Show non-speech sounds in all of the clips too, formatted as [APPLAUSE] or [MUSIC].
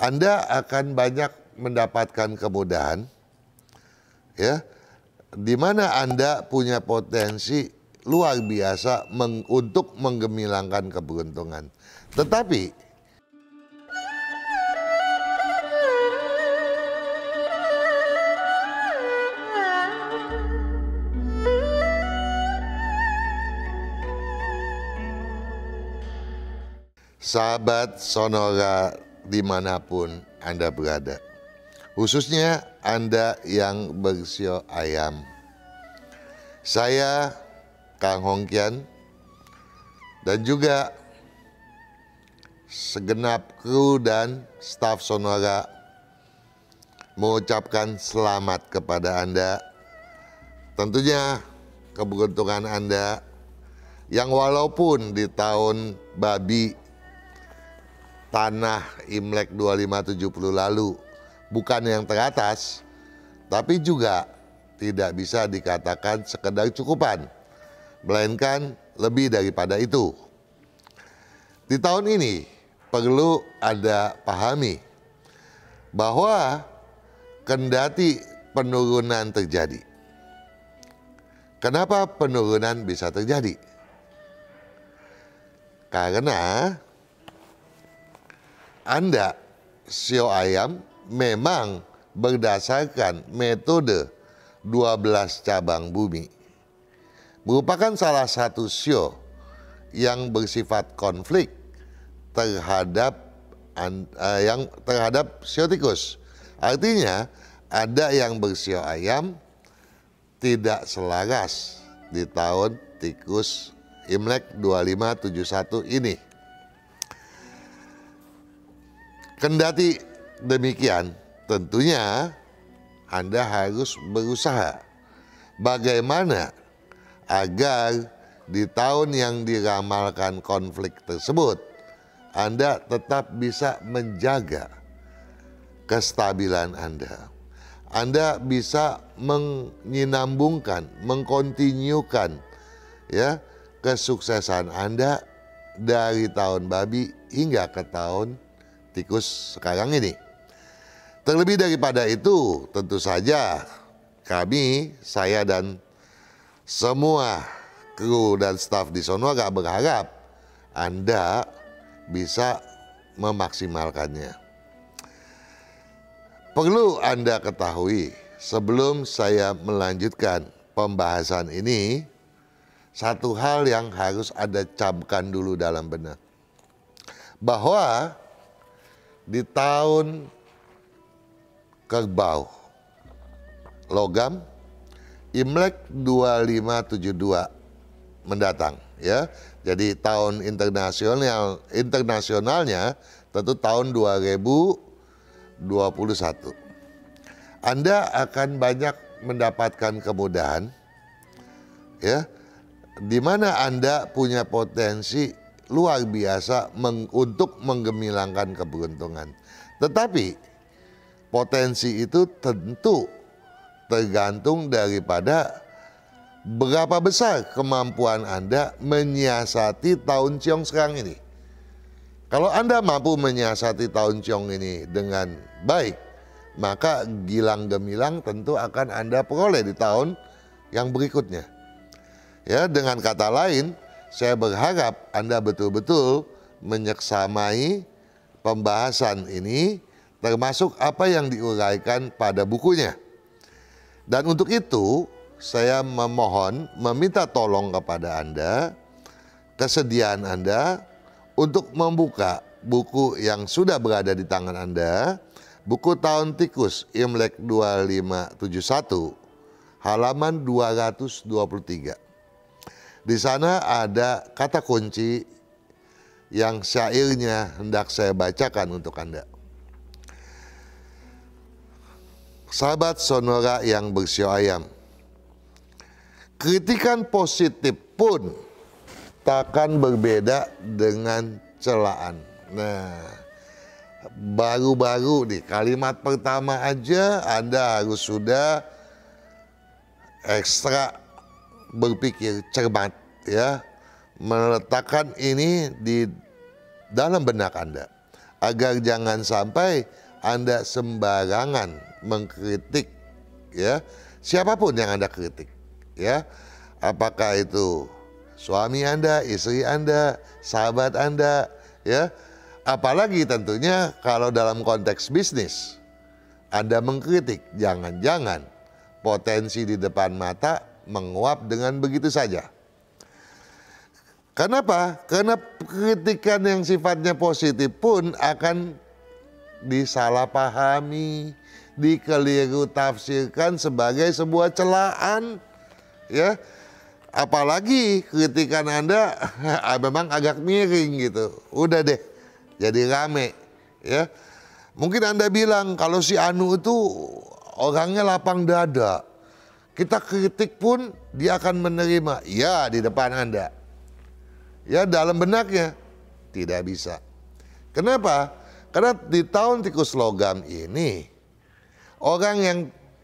Anda akan banyak mendapatkan kemudahan ya di mana Anda punya potensi luar biasa meng, untuk menggemilangkan keberuntungan. Tetapi sahabat Sonora di mana pun Anda berada. Khususnya Anda yang bersio ayam. Saya Kang Hongkian dan juga segenap kru dan staf Sonora mengucapkan selamat kepada Anda. Tentunya keberuntungan Anda yang walaupun di tahun babi tanah Imlek 2570 lalu bukan yang teratas, tapi juga tidak bisa dikatakan sekedar cukupan, melainkan lebih daripada itu. Di tahun ini perlu ada pahami bahwa kendati penurunan terjadi. Kenapa penurunan bisa terjadi? Karena anda, sio ayam, memang berdasarkan metode 12 cabang bumi. Merupakan salah satu sio yang bersifat konflik terhadap uh, yang terhadap sio tikus. Artinya ada yang bersio ayam tidak selaras di tahun tikus Imlek 2571 ini. Kendati demikian, tentunya Anda harus berusaha bagaimana agar di tahun yang diramalkan konflik tersebut, Anda tetap bisa menjaga kestabilan Anda. Anda bisa menyinambungkan, mengkontinyukan ya kesuksesan Anda dari tahun babi hingga ke tahun tikus sekarang ini. Terlebih daripada itu, tentu saja kami, saya dan semua kru dan staf di Sonora berharap Anda bisa memaksimalkannya. Perlu Anda ketahui sebelum saya melanjutkan pembahasan ini, satu hal yang harus Anda camkan dulu dalam benak. Bahwa di tahun kerbau logam Imlek 2572 mendatang ya. Jadi tahun internasional internasionalnya tentu tahun 2021. Anda akan banyak mendapatkan kemudahan ya di mana Anda punya potensi luar biasa meng, untuk menggemilangkan keberuntungan. Tetapi potensi itu tentu tergantung daripada berapa besar kemampuan Anda menyiasati tahun ciong sekarang ini. Kalau Anda mampu menyiasati tahun ciong ini dengan baik, maka gilang gemilang tentu akan Anda peroleh di tahun yang berikutnya. Ya, dengan kata lain, saya berharap Anda betul-betul menyeksamai pembahasan ini termasuk apa yang diuraikan pada bukunya. Dan untuk itu saya memohon meminta tolong kepada Anda kesediaan Anda untuk membuka buku yang sudah berada di tangan Anda, buku tahun tikus Imlek 2571 halaman 223. Di sana ada kata kunci yang syairnya hendak saya bacakan untuk Anda. Sahabat Sonora yang bersio ayam, kritikan positif pun takkan berbeda dengan celaan. Nah, baru-baru di kalimat pertama aja Anda harus sudah ekstra berpikir cermat ya meletakkan ini di dalam benak Anda. agar jangan sampai Anda sembarangan mengkritik ya siapa pun yang Anda kritik ya apakah itu suami Anda, istri Anda, sahabat Anda ya apalagi tentunya kalau dalam konteks bisnis Anda mengkritik jangan-jangan potensi di depan mata menguap dengan begitu saja. Kenapa? Karena kritikan yang sifatnya positif pun akan disalahpahami, dikeliru tafsirkan sebagai sebuah celaan. Ya, apalagi kritikan Anda [LAUGHS] memang agak miring gitu. Udah deh, jadi rame. Ya, mungkin Anda bilang kalau si Anu itu orangnya lapang dada. Kita kritik pun dia akan menerima. Ya, di depan Anda ya dalam benaknya tidak bisa. Kenapa? Karena di tahun tikus logam ini orang yang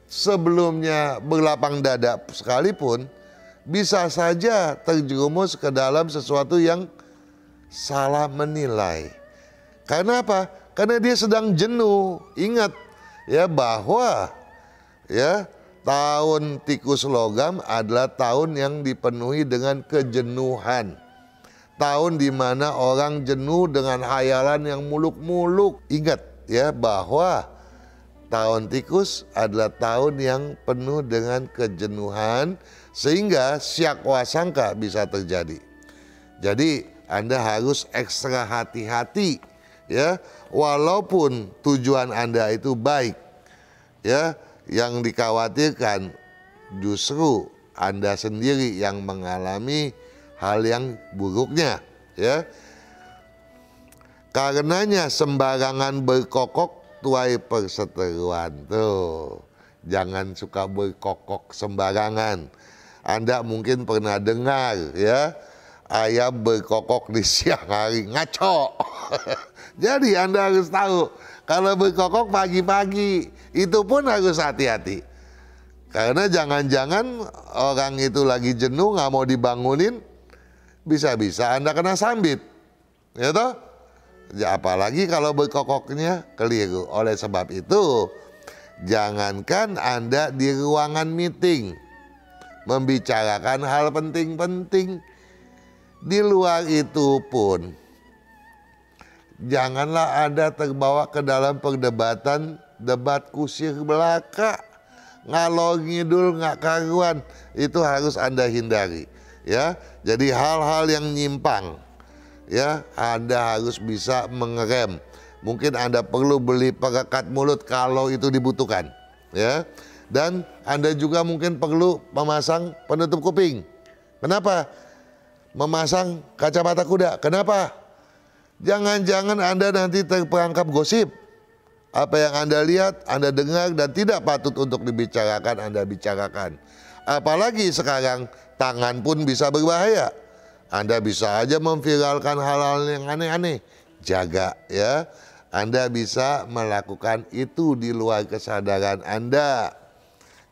sebelumnya berlapang dada sekalipun bisa saja terjerumus ke dalam sesuatu yang salah menilai. Karena apa? Karena dia sedang jenuh. Ingat ya bahwa ya tahun tikus logam adalah tahun yang dipenuhi dengan kejenuhan tahun di mana orang jenuh dengan hayalan yang muluk-muluk. Ingat ya bahwa tahun tikus adalah tahun yang penuh dengan kejenuhan sehingga siak wasangka bisa terjadi. Jadi Anda harus ekstra hati-hati ya walaupun tujuan Anda itu baik ya yang dikhawatirkan justru Anda sendiri yang mengalami hal yang buruknya ya. Karenanya sembarangan berkokok tuai perseteruan tuh. Jangan suka berkokok sembarangan. Anda mungkin pernah dengar ya. Ayam berkokok di siang hari ngaco. [LAUGHS] Jadi anda harus tahu kalau berkokok pagi-pagi itu pun harus hati-hati karena jangan-jangan orang itu lagi jenuh nggak mau dibangunin bisa-bisa Anda kena sambit. Ya toh? Ya, apalagi kalau berkokoknya keliru. Oleh sebab itu, jangankan Anda di ruangan meeting membicarakan hal penting-penting. Di luar itu pun janganlah Anda terbawa ke dalam perdebatan debat kusir belaka. Ngalor ngidul nggak karuan itu harus Anda hindari ya. Jadi hal-hal yang nyimpang ya Anda harus bisa mengerem. Mungkin Anda perlu beli perekat mulut kalau itu dibutuhkan ya. Dan Anda juga mungkin perlu memasang penutup kuping. Kenapa? Memasang kacamata kuda. Kenapa? Jangan-jangan Anda nanti terperangkap gosip. Apa yang Anda lihat, Anda dengar dan tidak patut untuk dibicarakan, Anda bicarakan. Apalagi sekarang tangan pun bisa berbahaya. Anda bisa aja memviralkan hal-hal yang aneh-aneh. Jaga ya. Anda bisa melakukan itu di luar kesadaran Anda.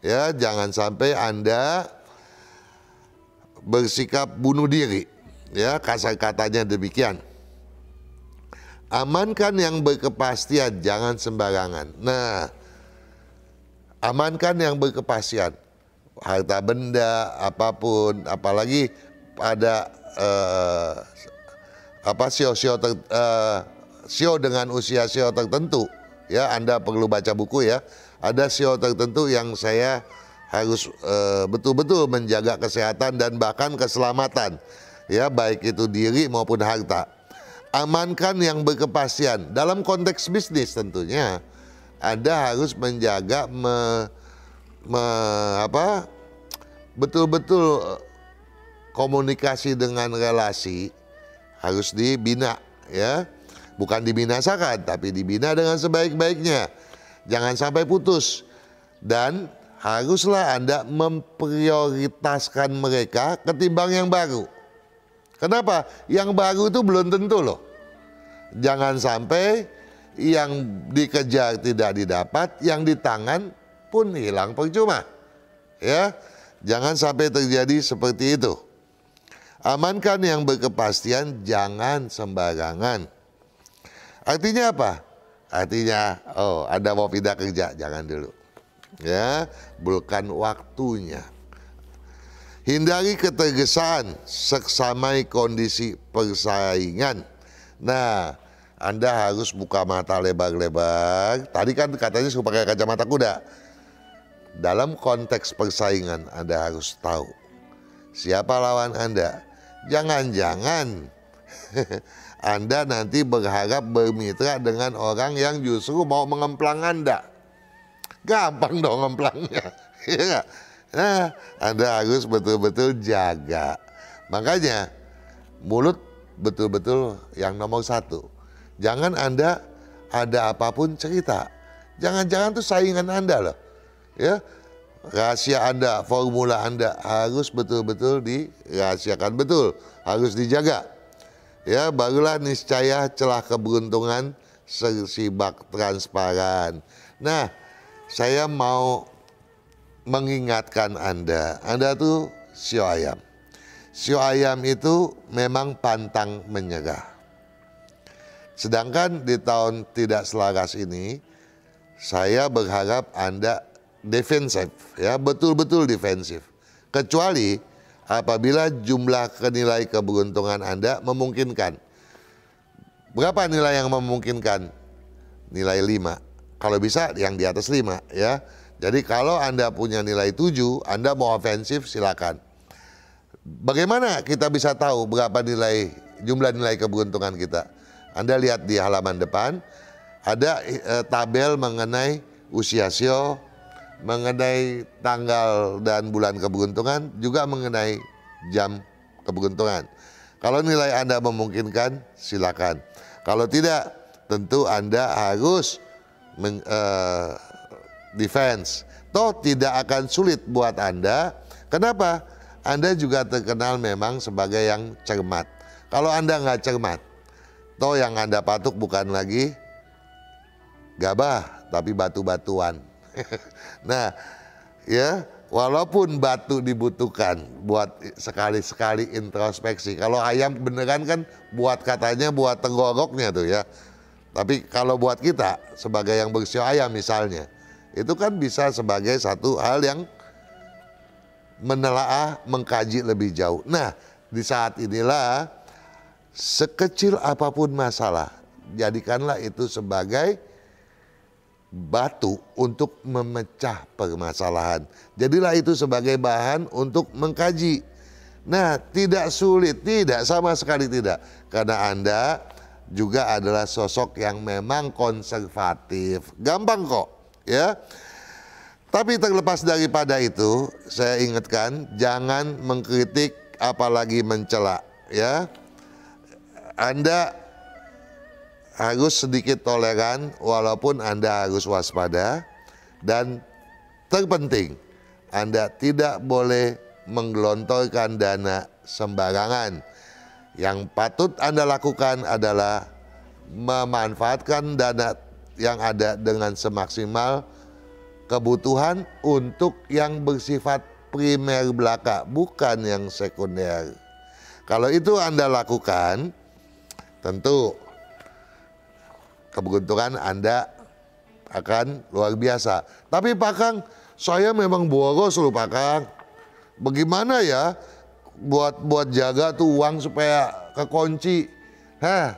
Ya, jangan sampai Anda bersikap bunuh diri. Ya, kasar katanya demikian. Amankan yang berkepastian, jangan sembarangan. Nah, amankan yang berkepastian. Harta benda apa pun apalagi pada uh, apa sio-sio ter, uh, sio dengan usia sio tertentu. Ya Anda perlu baca buku ya. Ada sio tertentu yang saya harus uh, betul-betul menjaga kesehatan dan bahkan keselamatan. Ya baik itu diri maupun harta amankan yang berkepastian. Dalam konteks bisnis tentunya Anda harus menjaga me, me, apa betul-betul eh, komunikasi dengan relasi harus dibina ya. Bukan dibinasakan tapi dibina dengan sebaik-baiknya. Jangan sampai putus. Dan haruslah Anda memprioritaskan mereka ketimbang yang baru. Kenapa? Yang baru itu belum tentu loh jangan sampai yang dikejar tidak didapat yang di tangan pun hilang percuma. Ya, jangan sampai terjadi seperti itu. Amankan yang berkepastian, jangan sembarangan. Artinya apa? Artinya, oh Anda mau pindah kerja, jangan dulu. Ya, bukan waktunya. Hindari ketergesaan, seksamai kondisi persaingan. Nah, Anda harus buka mata lebar-lebar. Tadi kan katanya suka pakai kacamata kuda. Dalam konteks persaingan Anda harus tahu siapa lawan Anda. Jangan-jangan [LAUGHS] Anda nanti berharap bermitra dengan orang yang justru mau mengemplang Anda. Gampang dong ngemplangnya. [LAUGHS] Iya nah, Anda harus betul-betul jaga. Makanya mulut betul-betul yang nomor satu. Jangan Anda ada apa pun cerita. Jangan-jangan tuh saingan Anda loh ya rahasia Anda, formula Anda harus betul-betul dirahasiakan betul, harus dijaga. Ya, barulah niscaya celah keberuntungan sesibak transparan. Nah, saya mau mengingatkan Anda, Anda tuh sio ayam. Sio ayam itu memang pantang menyerah. Sedangkan di tahun tidak selaras ini, saya berharap Anda defensif ya betul-betul defensif. Kecuali apabila jumlah nilai keberuntungan Anda memungkinkan. Berapa nilai yang memungkinkan? Nilai 5 kalau bisa yang di atas 5 ya. Jadi kalau Anda punya nilai 7 Anda mau ofensif silakan. Bagaimana kita bisa tahu berapa nilai jumlah nilai keberuntungan kita Anda lihat di halaman depan ada eh, tabel mengenai usia sio mengenai tanggal dan bulan keberuntungan, juga mengenai jam keberuntungan. Kalau nilai Anda memungkinkan, silakan. Kalau tidak, tentu Anda harus men, uh, defense. Toh tidak akan sulit buat Anda. Kenapa? Anda juga terkenal memang sebagai yang cermat. Kalau Anda nggak cermat, toh yang Anda patuk bukan lagi gabah, tapi batu-batuan. [LAUGHS] nah, ya, walaupun batu dibutuhkan buat sekali-sekali introspeksi. Kalau ayam beneran kan buat katanya buat tenggoroknya tuh ya. Tapi kalau buat kita sebagai yang bersio ayam misalnya, itu kan bisa sebagai satu hal yang menelaah, mengkaji lebih jauh. Nah, di saat inilah sekecil apa pun masalah, jadikanlah itu sebagai batu untuk memecah permasalahan. Jadilah itu sebagai bahan untuk mengkaji. Nah, tidak sulit, tidak sama sekali tidak. Karena Anda juga adalah sosok yang memang konservatif. Gampang kok, ya. Tapi terlepas daripada itu, saya ingatkan jangan mengkritik apalagi mencela, ya. Anda harus sedikit toleran walaupun Anda harus waspada dan terpenting Anda tidak boleh menggelontorkan dana sembarangan. Yang patut Anda lakukan adalah memanfaatkan dana yang ada dengan semaksimal kebutuhan untuk yang bersifat primer belaka, bukan yang sekunder. Kalau itu Anda lakukan, tentu keberuntungan Anda akan luar biasa. Tapi Pak Kang, saya memang boros loh Pak Kang. Bagaimana ya buat buat jaga tuh uang supaya kekunci? Hah,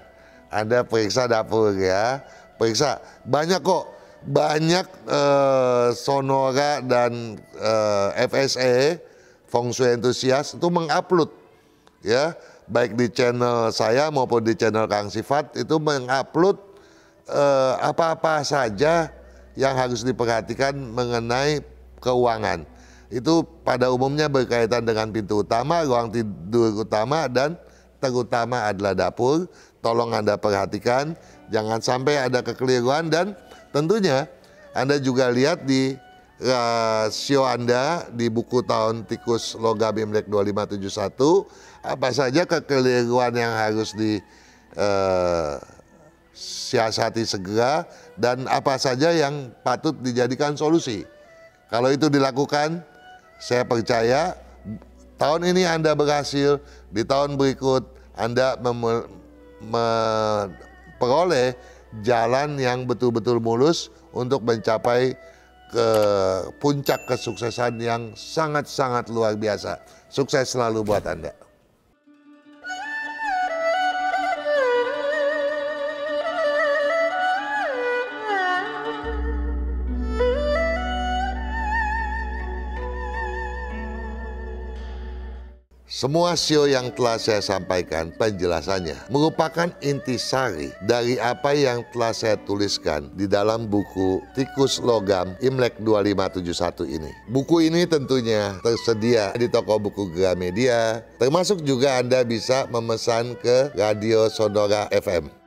Anda periksa dapur ya, periksa. Banyak kok, banyak eh, Sonora dan eh, FSE, Feng Shui Enthusiast itu mengupload ya, baik di channel saya maupun di channel Kang Sifat itu mengupload Eh, apa-apa saja yang harus diperhatikan mengenai keuangan. Itu pada umumnya berkaitan dengan pintu utama, ruang tidur utama, dan terutama adalah dapur. Tolong Anda perhatikan, jangan sampai ada kekeliruan dan tentunya Anda juga lihat di rasio Anda di buku tahun tikus logam Imlek 2571 apa saja kekeliruan yang harus di uh, segera dan apa saja yang patut dijadikan solusi. Kalau itu dilakukan, saya percaya tahun ini Anda berhasil, di tahun berikut Anda memperoleh jalan yang betul-betul mulus untuk mencapai ke puncak kesuksesan yang sangat-sangat luar biasa. Sukses selalu buat Anda. Semua show yang telah saya sampaikan penjelasannya merupakan intisari dari apa yang telah saya tuliskan di dalam buku Tikus Logam Imlek 2571 ini. Buku ini tentunya tersedia di toko buku Gramedia, termasuk juga Anda bisa memesan ke Radio Sonora FM.